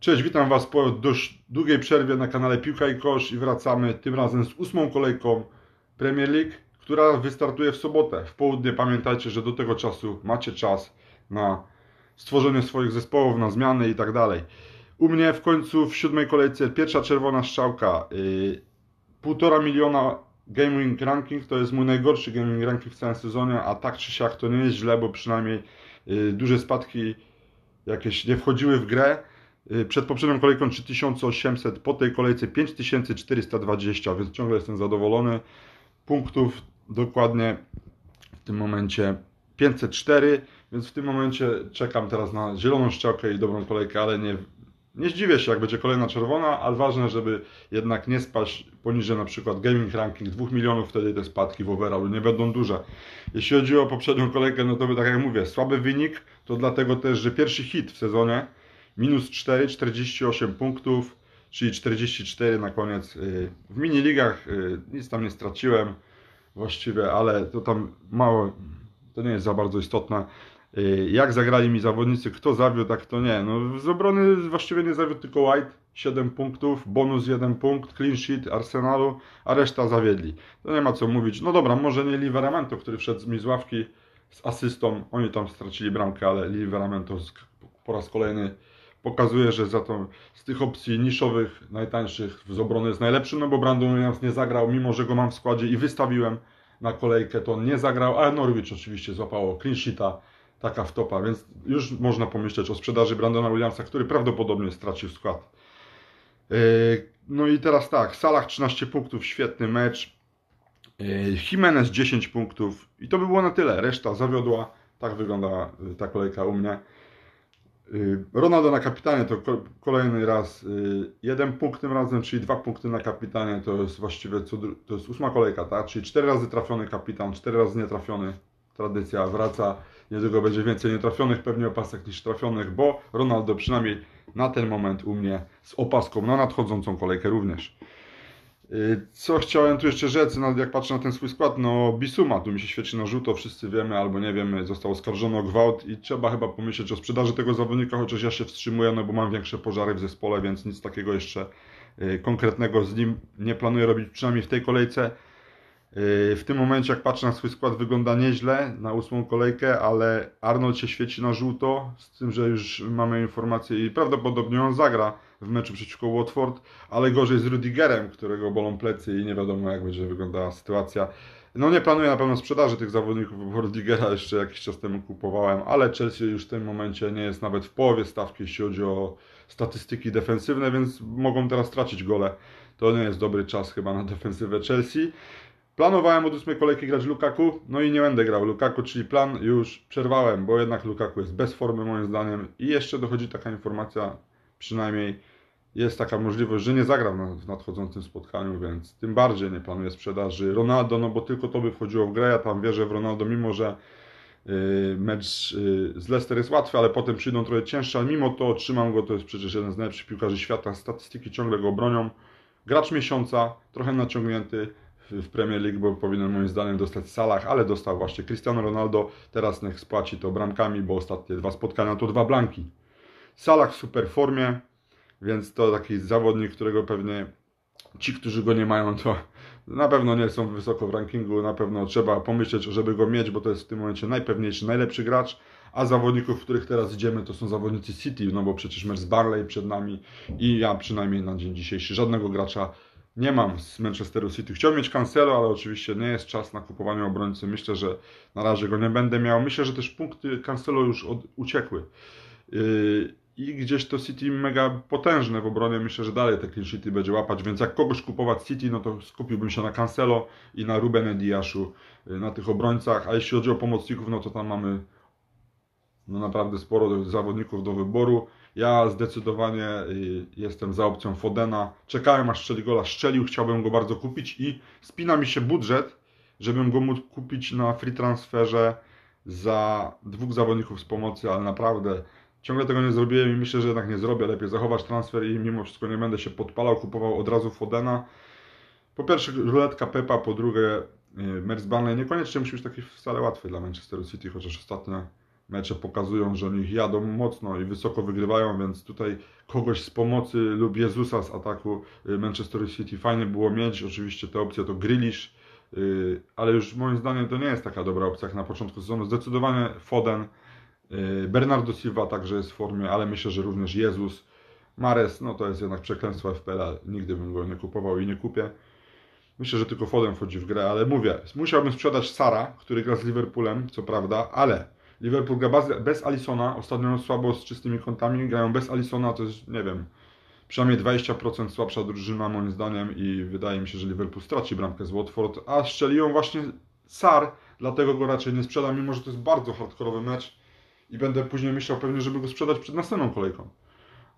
Cześć, witam Was po dość długiej przerwie na kanale Piłka i Kosz i wracamy tym razem z ósmą kolejką Premier League, która wystartuje w sobotę. W południe pamiętajcie, że do tego czasu macie czas na stworzenie swoich zespołów, na zmiany i tak dalej. U mnie w końcu w siódmej kolejce pierwsza czerwona strzałka. Yy, półtora miliona gaming ranking to jest mój najgorszy gaming ranking w całym sezonie, a tak czy siak to nie jest źle, bo przynajmniej yy, duże spadki jakieś nie wchodziły w grę. Y, przed poprzednią kolejką 3800, po tej kolejce 5420, więc ciągle jestem zadowolony. Punktów dokładnie w tym momencie 504, więc w tym momencie czekam teraz na zieloną ściałkę i dobrą kolejkę, ale nie, nie zdziwię się, jak będzie kolejna czerwona, ale ważne, żeby jednak nie spaść poniżej na przykład gaming ranking 2 milionów, wtedy te spadki w overallu nie będą duże. Jeśli chodzi o poprzednią kolejkę, no to tak jak mówię, słaby wynik, to dlatego też, że pierwszy hit w sezonie minus 4, 48 punktów, czyli 44 na koniec. Y, w miniligach y, nic tam nie straciłem właściwie, ale to tam mało, to nie jest za bardzo istotne. Y, jak zagrali mi zawodnicy, kto zawiódł, tak to nie. No, z obrony właściwie nie zawiódł tylko White, 7 punktów, bonus 1 punkt, clean sheet Arsenalu, a reszta zawiedli. To nie ma co mówić. No dobra, może nie Liveramento, który wszedł mi z ławki z asystą, oni tam stracili bramkę, ale Liveramento po raz kolejny pokazuje, że za to z tych opcji niszowych, najtańszych z obrony jest najlepszy, no bo Brandon Williams nie zagrał, mimo że go mam w składzie i wystawiłem na kolejkę, to on nie zagrał, ale Norwich oczywiście złapało clean sheeta, taka wtopa, więc już można pomyśleć o sprzedaży Brandona Williamsa, który prawdopodobnie stracił skład. Yy, no i teraz tak, Salah 13 punktów, świetny mecz. Yy, Jimenez 10 punktów i to by było na tyle. Reszta zawiodła. Tak wygląda yy, ta kolejka u mnie. Y, Ronaldo na kapitanie to kolejny raz y, jeden punkt tym razem, czyli dwa punkty na kapitanie to jest właściwie to jest ósma kolejka, tak? Czyli cztery razy trafiony kapitan, cztery razy nietrafiony. Tradycja wraca, niedługo będzie więcej nietrafionych pewnie opasek niż trafionych, bo Ronaldo przynajmniej na ten moment u mnie z opaską na nadchodzącą kolejkę również. Y, co chciałem tu jeszcze rzec, nawet jak patrzę na ten swój skład, no Bisuma tu mi się świeci na żółto, wszyscy wiemy albo nie wiemy, został oskarżony o gwałt i trzeba chyba pomyśleć o sprzedaży tego zawodnika, chociaż ja się wstrzymuję, no bo mam większe pożary w zespole, więc nic takiego jeszcze y, konkretnego z nim nie planuję robić, przynajmniej w tej kolejce. Y, w tym momencie, jak patrzę na swój skład, wygląda nieźle na ósmą kolejkę, ale Arnold się świeci na żółto, z tym, że już mamy informację i prawdopodobnie on zagra w meczu przeciwko Watford, ale gorzej z Rudigerem, którego bolą plecy i nie wiadomo jak będzie wyglądała sytuacja. No nie planuję na pewno sprzedaży tych zawodników, bo Rudigera jeszcze jakiś czas temu kupowałem, ale Chelsea już w tym momencie nie jest nawet w połowie stawki, jeśli chodzi o statystyki defensywne, więc mogą teraz tracić gole. To nie jest dobry czas chyba na defensywę Chelsea. Planowałem od ósmej kolejki grać Lukaku, no i nie będę grał. Lukaku, czyli plan już przerwałem, bo jednak Lukaku jest bez formy moim zdaniem. I jeszcze dochodzi taka informacja, przynajmniej jest taka możliwość, że nie zagram w nadchodzącym spotkaniu, więc tym bardziej nie planuję sprzedaży. Ronaldo, no bo tylko to by wchodziło w grę, ja tam wierzę w Ronaldo, mimo że y, mecz y, z Leicester jest łatwy, ale potem przyjdą trochę cięższe, ale mimo to trzymam go, to jest przecież jeden z najlepszych piłkarzy świata, statystyki ciągle go bronią. Gracz miesiąca, trochę naciągnięty w Premier League, bo powinien moim zdaniem dostać Salah, ale dostał właśnie Cristiano Ronaldo, teraz niech spłaci to bramkami, bo ostatnie dwa spotkania to dwa blanki. Salah w super formie, więc to taki zawodnik, którego pewnie ci, którzy go nie mają, to na pewno nie są wysoko w rankingu, na pewno trzeba pomyśleć, żeby go mieć, bo to jest w tym momencie najpewniejszy, najlepszy gracz, a zawodników, w których teraz idziemy, to są zawodnicy City, no bo przecież mecz z Barley przed nami i ja przynajmniej na dzień dzisiejszy żadnego gracza nie mam z Manchesteru City. Chciałbym mieć Cancelo, ale oczywiście nie jest czas na kupowanie obrońcy. Myślę, że na razie go nie będę miał. Myślę, że też punkty Cancelo już od, uciekły. Yy, i gdzieś to City mega potężne w obronie. Myślę, że dalej te clean sheety będzie łapać, więc jak kogoś kupować City, no to skupiłbym się na Cancelo i na Rubenie Diaszu, y, na tych obrońcach, a jeśli chodzi o pomocników, no to tam mamy no naprawdę sporo zawodników do wyboru. Ja zdecydowanie y, jestem za opcją Fodena. Czekałem aż strzeli gola, strzelił, chciałbym go bardzo kupić i spina mi się budżet, żebym go mógł kupić na free transferze za dwóch zawodników z pomocy, ale naprawdę Ciągle tego nie zrobiłem i myślę, że jednak nie zrobię. Lepiej zachować transfer i mimo wszystko nie będę się podpalał, kupował od razu Fodena. Po pierwsze ruletka Pepa, po drugie y, Merz Barney. Niekoniecznie musi być taki wcale łatwy dla Manchesteru City, chociaż ostatnio mecze pokazują, że oni jadą mocno i wysoko wygrywają, więc tutaj kogoś z pomocy lub Jezusa z ataku y, Manchester City fajnie było mieć. Oczywiście te opcje to Grealish, y, ale już moim zdaniem to nie jest taka dobra opcja jak na początku sezonu. Zdecydowanie Foden, y, Bernardo Silva także jest w formie, ale myślę, że również Jezus. Mares, no to jest jednak przekleństwo FPL, nigdy bym go nie kupował i nie kupię. Myślę, że tylko Foden wchodzi w grę, ale mówię, musiałbym sprzedać Sara, który gra z Liverpoolem, co prawda, ale Liverpool gra bez Alisona, ostatnio słabo z czystymi kątami, grają bez Alisona, to jest, nie wiem, przynajmniej 20% słabsza drużyna moim zdaniem i wydaje mi się, że Liverpool straci bramkę z Watford, a strzeliją właśnie Sar, dlatego go raczej nie sprzedam, mimo że to jest bardzo hardkorowy mecz i będę później myślał pewnie, żeby go sprzedać przed następną kolejką.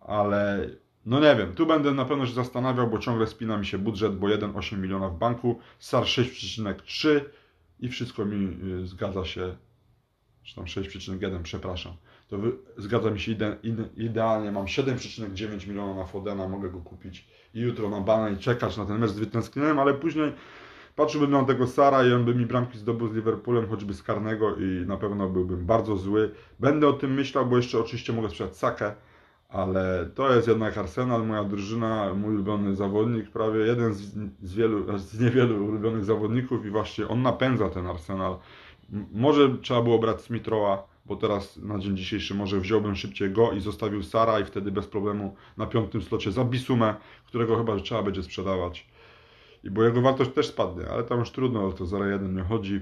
Ale no nie wiem, tu będę na pewno się zastanawiał, bo ciągle spina mi się budżet, bo 1,8 miliona w banku, SAR 6,3 i wszystko mi y, zgadza się, czy tam 6,1, przepraszam. To wy, zgadza mi się ide, ide, idealnie, mam 7,9 miliona na Fodena, mogę go kupić i jutro na bana i czekać na ten mecz z wytęsknieniem, ale później patrzyłbym na tego Sara i on by mi bramki zdobył z Liverpoolem, choćby z karnego i na pewno byłbym bardzo zły. Będę o tym myślał, bo jeszcze oczywiście mogę sprzedać Sakę, ale to jest jednak Arsenal, moja drużyna, mój ulubiony zawodnik, prawie jeden z, z, wielu, z niewielu ulubionych zawodników i właśnie on napędza ten Arsenal. Może trzeba było brać Smithrowa, bo teraz na dzień dzisiejszy może wziąłbym szybciej go i zostawił Sara i wtedy bez problemu na piątym slocie za Bisumę, którego chyba trzeba będzie sprzedawać. I bo jego wartość też spadnie, ale tam już trudno, to 0-1 nie chodzi.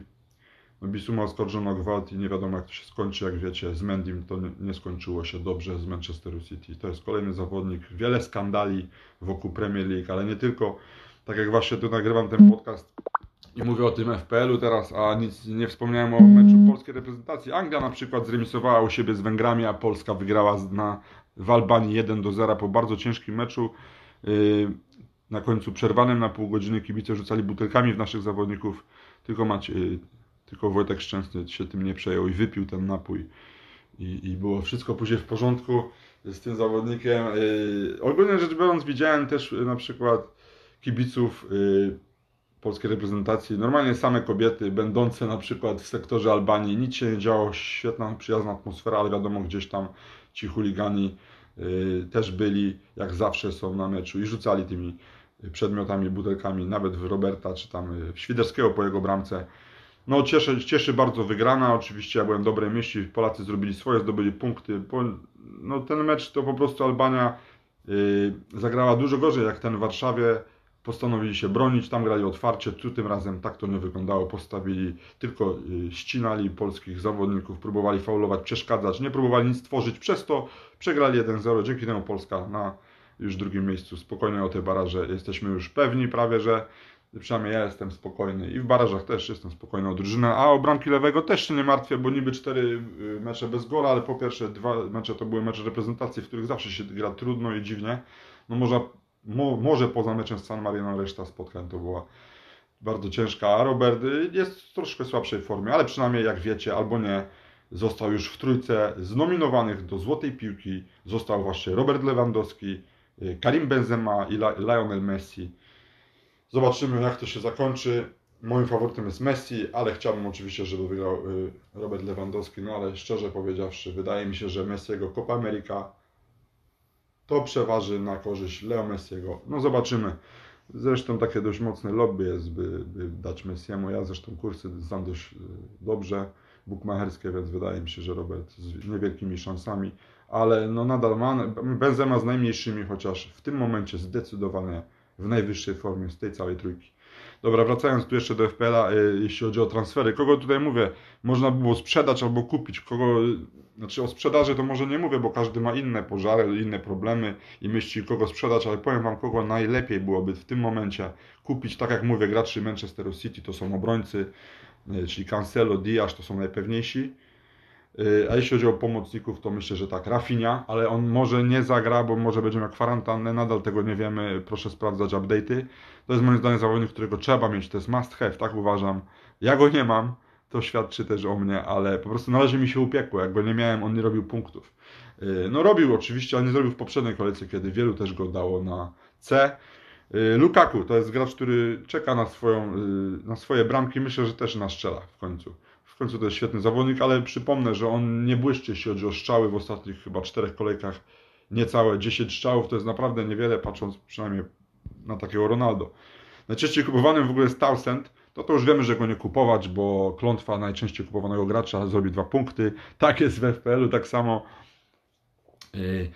No Bisuma oskarżono gwałt i nie wiadomo jak to się skończy, jak wiecie, z Mendim to nie, skończyło się dobrze z Manchesteru City. To jest kolejny zawodnik, wiele skandali wokół Premier League, ale nie tylko. Tak jak właśnie tu nagrywam ten podcast i mówię o tym FPL-u teraz, a nic nie wspomniałem o meczu polskiej reprezentacji. Anglia na przykład zremisowała u siebie z Węgrami, a Polska wygrała na, w Albanii 1 do 0 po bardzo ciężkim meczu. Yy, na końcu przerwanym na pół godziny kibice rzucali butelkami w naszych zawodników. Tylko macie tylko Wojtek Szczęsny się tym nie przejął i wypił ten napój. I, i było wszystko później w porządku z tym zawodnikiem. Yy, ogólnie rzecz biorąc, widziałem też na przykład kibiców polskiej reprezentacji, normalnie same kobiety, będące na przykład w sektorze Albanii. Nic się nie działo, świetna, przyjazna atmosfera, ale wiadomo, gdzieś tam ci chuligani yy, też byli, jak zawsze są na meczu i rzucali tymi przedmiotami, butelkami, nawet w Roberta, czy tam w Świderskiego po jego bramce. No cieszy, cieszy bardzo wygrana, oczywiście ja byłem dobrej myśli, Polacy zrobili swoje, zdobyli punkty. No ten mecz to po prostu Albania yy, zagrała dużo gorzej jak ten w Warszawie. Postanowili się bronić, tam grali otwarcie, tu tym razem tak to nie wyglądało. Postawili, tylko yy, ścinali polskich zawodników, próbowali faulować, przeszkadzać, nie próbowali nic tworzyć. Przez to przegrali 1-0, dzięki temu Polska na już drugim miejscu. Spokojnie o tej baraże jesteśmy już pewni prawie, że Przynajmniej ja jestem spokojny i w barażach też jestem spokojny o drużynę, a o bramki lewego też się nie martwię, bo niby cztery y, mecze bez gola, ale po pierwsze dwa mecze to były mecze reprezentacji, w których zawsze się gra trudno i dziwnie. No może, mo, może poza meczem z San Marino reszta spotkań to była bardzo ciężka, a Robert y, jest w troszkę słabszej formie, ale przynajmniej jak wiecie albo nie, został już w trójce znominowanych do Złotej Piłki, został właśnie Robert Lewandowski, y, Karim Benzema i Lionel Messi. Zobaczymy, jak to się zakończy. Moim faworytem jest Messi, ale chciałbym oczywiście, żeby wygrał y, Robert Lewandowski. No ale szczerze powiedziawszy, wydaje mi się, że Messiego Copa America to przeważy na korzyść Leo Messiego. No zobaczymy. Zresztą takie dość mocne lobby jest, by, by dać Messiemu. Ja zresztą kursy znam dość y, dobrze, bukmacherskie, więc wydaje mi się, że Robert z niewielkimi szansami, ale no nadal ma, Benzema z najmniejszymi, chociaż w tym momencie zdecydowanie w najwyższej formie z tej całej trójki. Dobra, wracając tu jeszcze do FPL-a, y, jeśli chodzi o transfery. Kogo tutaj mówię? Można było sprzedać albo kupić. Kogo, znaczy o sprzedaży to może nie mówię, bo każdy ma inne pożary, inne problemy i myśli kogo sprzedać, ale powiem Wam, kogo najlepiej byłoby w tym momencie kupić. Tak jak mówię, graczy Manchesteru City to są obrońcy, y, czyli Cancelo, Diaz to są najpewniejsi. Y, a jeśli chodzi o pomocników, to myślę, że tak, Rafinia, ale on może nie zagra, bo może będzie miał kwarantannę, nadal tego nie wiemy, proszę sprawdzać update'y. To jest moim zdaniem zawodnik, którego trzeba mieć, to jest must have, tak uważam. Ja go nie mam, to świadczy też o mnie, ale po prostu na razie mi się upiekło, jak go nie miałem, on nie robił punktów. Y, no robił oczywiście, ale nie zrobił w poprzedniej kolejce, kiedy wielu też go dało na C. Y, Lukaku to jest gracz, który czeka na, swoją, na swoje bramki, myślę, że też na strzela w końcu końcu to jest świetny zawodnik, ale przypomnę, że on nie błyszczy, jeśli chodzi o strzały w ostatnich chyba czterech kolejkach. Niecałe 10 strzałów to jest naprawdę niewiele, patrząc przynajmniej na takiego Ronaldo. Najczęściej kupowanym w ogóle jest Townsend, to to już wiemy, że go nie kupować, bo klątwa najczęściej kupowanego gracza zrobi dwa punkty. Tak jest w FPL-u, tak samo. Yy.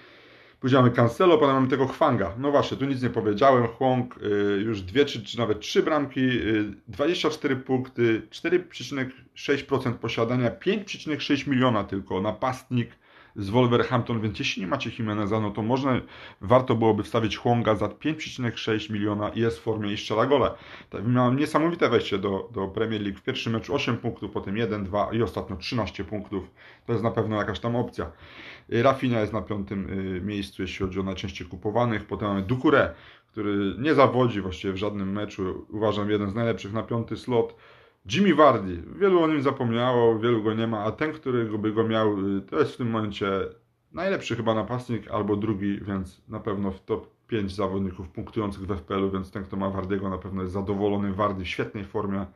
Mamy Cancelo, potem mamy tego Hwanga. No właśnie, tu nic nie powiedziałem. Hwang yy, już dwie czy, czy nawet trzy bramki, yy, 24 punkty, 4,6% posiadania, 5,6 miliona tylko napastnik z Wolverhampton, więc jeśli nie macie Jimeneza, no to można, warto byłoby wstawić Hwonga za 5,6 miliona i jest w formie i strzela gole. Tak, miał niesamowite wejście do, do Premier League. W pierwszym meczu 8 punktów, potem 1, 2 i ostatnio 13 punktów. To jest na pewno jakaś tam opcja. Y, Rafinha jest na piątym y, miejscu, jeśli chodzi o najczęściej kupowanych. Potem mamy Ducouré, który nie zawodzi właściwie w żadnym meczu. Uważam jeden z najlepszych na piąty slot. Jimmy Vardy. Wielu o nim zapomniało, wielu go nie ma, a ten, który by go miał, y, to jest w tym momencie najlepszy chyba napastnik albo drugi, więc na pewno w top 5 zawodników punktujących w FPL-u, więc ten, kto ma Wardiego na pewno jest zadowolony. Wardy w świetnej formie.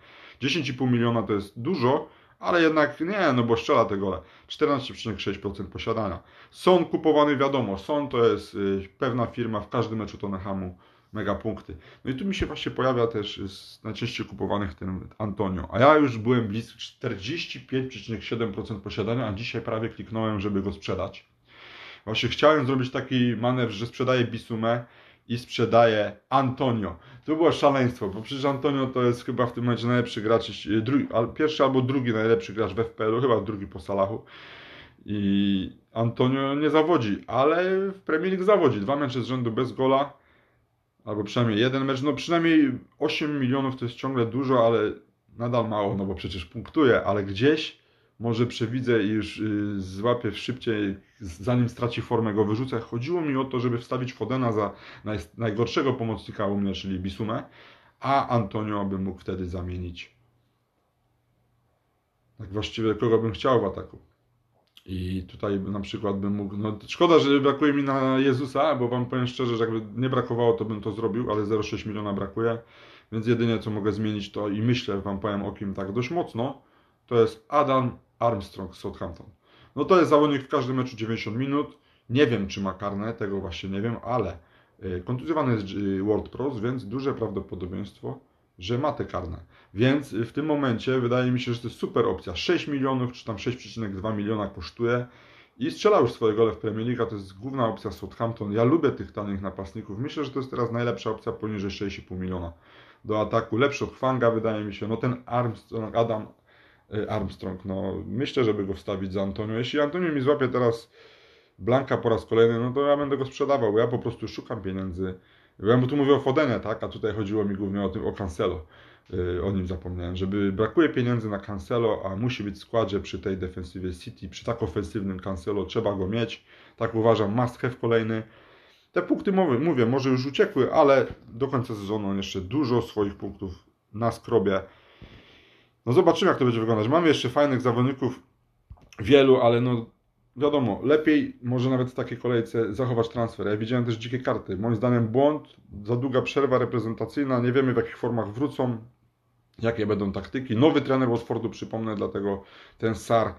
10,5 miliona to jest dużo, ale jednak nie, no bo strzela te gole. 14,6% posiadania. Son kupowany wiadomo, Son to jest y, pewna firma w każdym meczu Tottenhamu mega punkty. No i tu mi się właśnie pojawia też z najczęściej kupowanych ten Antonio. A ja już byłem blisko 45,7% posiadania, a dzisiaj prawie kliknąłem, żeby go sprzedać. Właśnie chciałem zrobić taki manewr, że sprzedaję Bisumę i sprzedaję Antonio. To było szaleństwo, bo przecież Antonio to jest chyba w tym momencie najlepszy gracz, drugi, pierwszy albo drugi najlepszy gracz w FPL-u, chyba drugi po Salachu. I Antonio nie zawodzi, ale w Premier League zawodzi. Dwa mecze z rzędu bez gola albo przynajmniej jeden mecz, no przynajmniej 8 milionów to jest ciągle dużo, ale nadal mało, no bo przecież punktuje, ale gdzieś może przewidzę i już y, złapię szybciej, zanim straci formę, go wyrzucę. Chodziło mi o to, żeby wstawić Fodena za naj, najgorszego pomocnika u mnie, czyli Bisumę, a Antonio bym mógł wtedy zamienić. Tak właściwie kogo bym chciał w ataku. I tutaj na przykład bym mógł, no szkoda, że brakuje mi na Jezusa, bo wam powiem szczerze, że jakby nie brakowało, to bym to zrobił, ale 0,6 miliona brakuje, więc jedynie co mogę zmienić to i myślę, wam powiem o kim tak dość mocno, to jest Adam Armstrong Southampton. No to jest zawodnik w każdym meczu 90 minut, nie wiem czy ma karne, tego właśnie nie wiem, ale y, kontuzjowany jest y, World Pros, więc duże prawdopodobieństwo, że ma te karne. Więc w tym momencie wydaje mi się, że to jest super opcja. 6 milionów czy tam 6,2 miliona kosztuje i strzela już swoje gole w Premier League, to jest główna opcja Southampton. Ja lubię tych tanich napastników. Myślę, że to jest teraz najlepsza opcja poniżej 6,5 miliona do ataku. Lepszy od Fanga wydaje mi się. No ten Armstrong, Adam y, Armstrong, no myślę, żeby go wstawić za Antonio. Jeśli Antonio mi złapie teraz Blanka po raz kolejny, no to ja będę go sprzedawał. Ja po prostu szukam pieniędzy ja tu mówię o Fodenie, tak? A tutaj chodziło mi głównie o tym, o Cancelo. Y, o nim zapomniałem, żeby brakuje pieniędzy na Cancelo, a musi być w składzie przy tej defensywie City, przy tak ofensywnym Cancelo, trzeba go mieć. Tak uważam, must have kolejny. Te punkty mówię, mówię, może już uciekły, ale do końca sezonu on jeszcze dużo swoich punktów na skrobie. No zobaczymy, jak to będzie wyglądać. Mamy jeszcze fajnych zawodników, wielu, ale no wiadomo, lepiej może nawet w takiej kolejce zachować transfer. Ja widziałem też dzikie karty. Moim zdaniem błąd, za długa przerwa reprezentacyjna, nie wiemy w jakich formach wrócą, jakie będą taktyki. Nowy trener Watfordu, przypomnę, dlatego ten Sar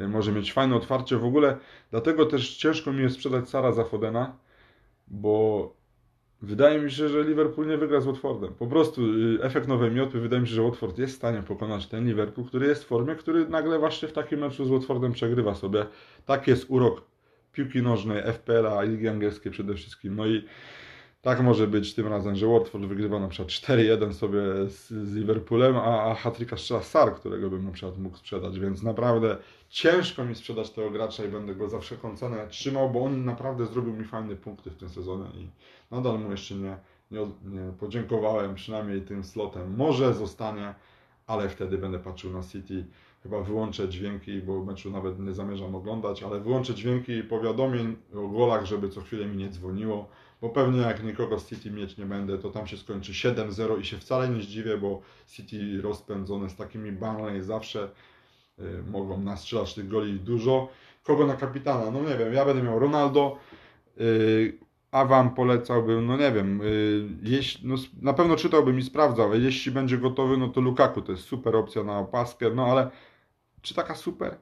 y, może mieć fajne otwarcie. W ogóle dlatego też ciężko mi jest sprzedać Sara za Fodena, bo Wydaje mi się, że Liverpool nie wygra z Watfordem. Po prostu y, efekt nowej miotły, wydaje mi się, że Watford jest w stanie pokonać ten Liverpool, który jest w formie, który nagle właśnie w takim meczu z Watfordem przegrywa sobie. Tak jest urok piłki nożnej, FPL-a, Ligi Angielskiej przede wszystkim. No i tak może być tym razem, że Watford wygrywa na przykład 4-1 sobie z, z Liverpoolem, a, a hatryka strzela Sar, którego bym na przykład mógł sprzedać, więc naprawdę ciężko mi sprzedać tego gracza i będę go za wszelką cenę trzymał, bo on naprawdę zrobił mi fajne punkty w tym sezonie i nadal mu jeszcze nie, nie, nie podziękowałem, przynajmniej tym slotem. Może zostanie, ale wtedy będę patrzył na City. Chyba wyłączę dźwięki, bo meczu nawet nie zamierzam oglądać, ale wyłączę dźwięki powiadomień o golach, żeby co chwilę mi nie dzwoniło bo pewnie jak nikogo z City mieć nie będę, to tam się skończy 7-0 i się wcale nie zdziwię, bo City rozpędzone z takimi Burnley zawsze y, mogą nastrzelać tych goli dużo. Kogo na kapitana? No nie wiem, ja będę miał Ronaldo, y, a Wam polecałbym, no nie wiem, y, jeśli, no, na pewno czytałbym i sprawdzał, jeśli będzie gotowy, no to Lukaku to jest super opcja na opaskę, no ale czy taka super?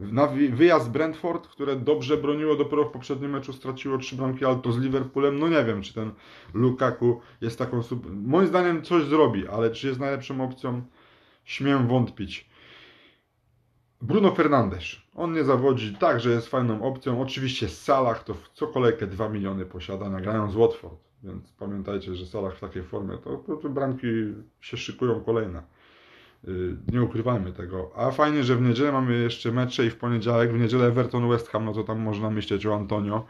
Na wyjazd Brentford, które dobrze broniło, dopiero w poprzednim meczu straciło trzy bramki, ale to z Liverpoolem, no nie wiem, czy ten Lukaku jest taką. Moim zdaniem coś zrobi, ale czy jest najlepszą opcją? Śmiem wątpić. Bruno Fernandes. On nie zawodzi, także jest fajną opcją. Oczywiście Salah to co kolejkę 2 miliony posiada, nagrają z Watford. Więc pamiętajcie, że Salah w takiej formie, to, to, to bramki się szykują kolejne. Yy, Nie ukrywajmy tego. A fajnie, że w niedzielę mamy jeszcze mecze i w poniedziałek, w niedzielę Everton West Ham, no to tam można myśleć o Antonio,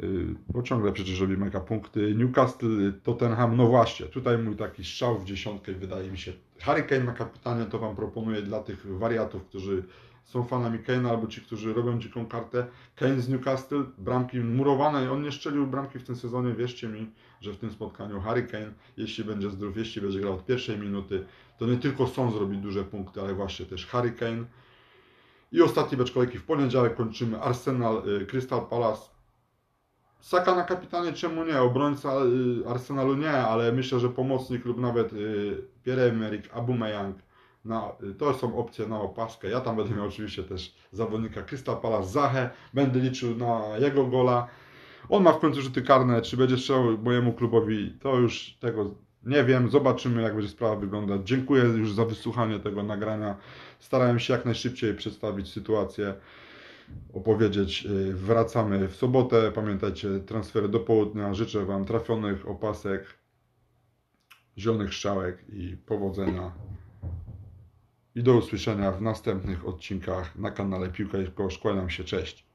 yy, bo ciągle przecież robi mega punkty. Newcastle, Tottenham, no właśnie, tutaj mój taki strzał w dziesiątkę wydaje mi się. Harry Kane na kapitanie to Wam proponuję dla tych wariatów, którzy są fanami Kane'a albo ci, którzy robią dziką kartę. Kane z Newcastle, bramki murowane, on nie strzelił bramki w tym sezonie, wierzcie mi, że w tym spotkaniu Harry Kane, jeśli będzie zdrów, jeśli będzie grał od pierwszej minuty, to nie tylko Son zrobi duże punkty, ale właśnie też Harry Kane. I ostatni mecz kolejki w poniedziałek kończymy Arsenal, y, Crystal Palace. Saka na kapitanie, czemu nie? Obrońca y, Arsenalu nie, ale myślę, że pomocnik lub nawet y, Pierre-Emerick Aubameyang na, to są opcje na opaskę. Ja tam będę miał oczywiście też zawodnika Crystal Palace Zachę, będę liczył na jego gola. On ma w końcu rzuty karne, czy będzie strzelał mojemu klubowi, to już tego nie wiem, zobaczymy jak będzie sprawa wyglądać. Dziękuję już za wysłuchanie tego nagrania. Starałem się jak najszybciej przedstawić sytuację, opowiedzieć. Y, Wracamy w sobotę. Pamiętajcie, transfery do południa. Życzę Wam trafionych opasek, zielonych strzałek i powodzenia. I do usłyszenia w następnych odcinkach na kanale Piłka i Kosz. Się, cześć.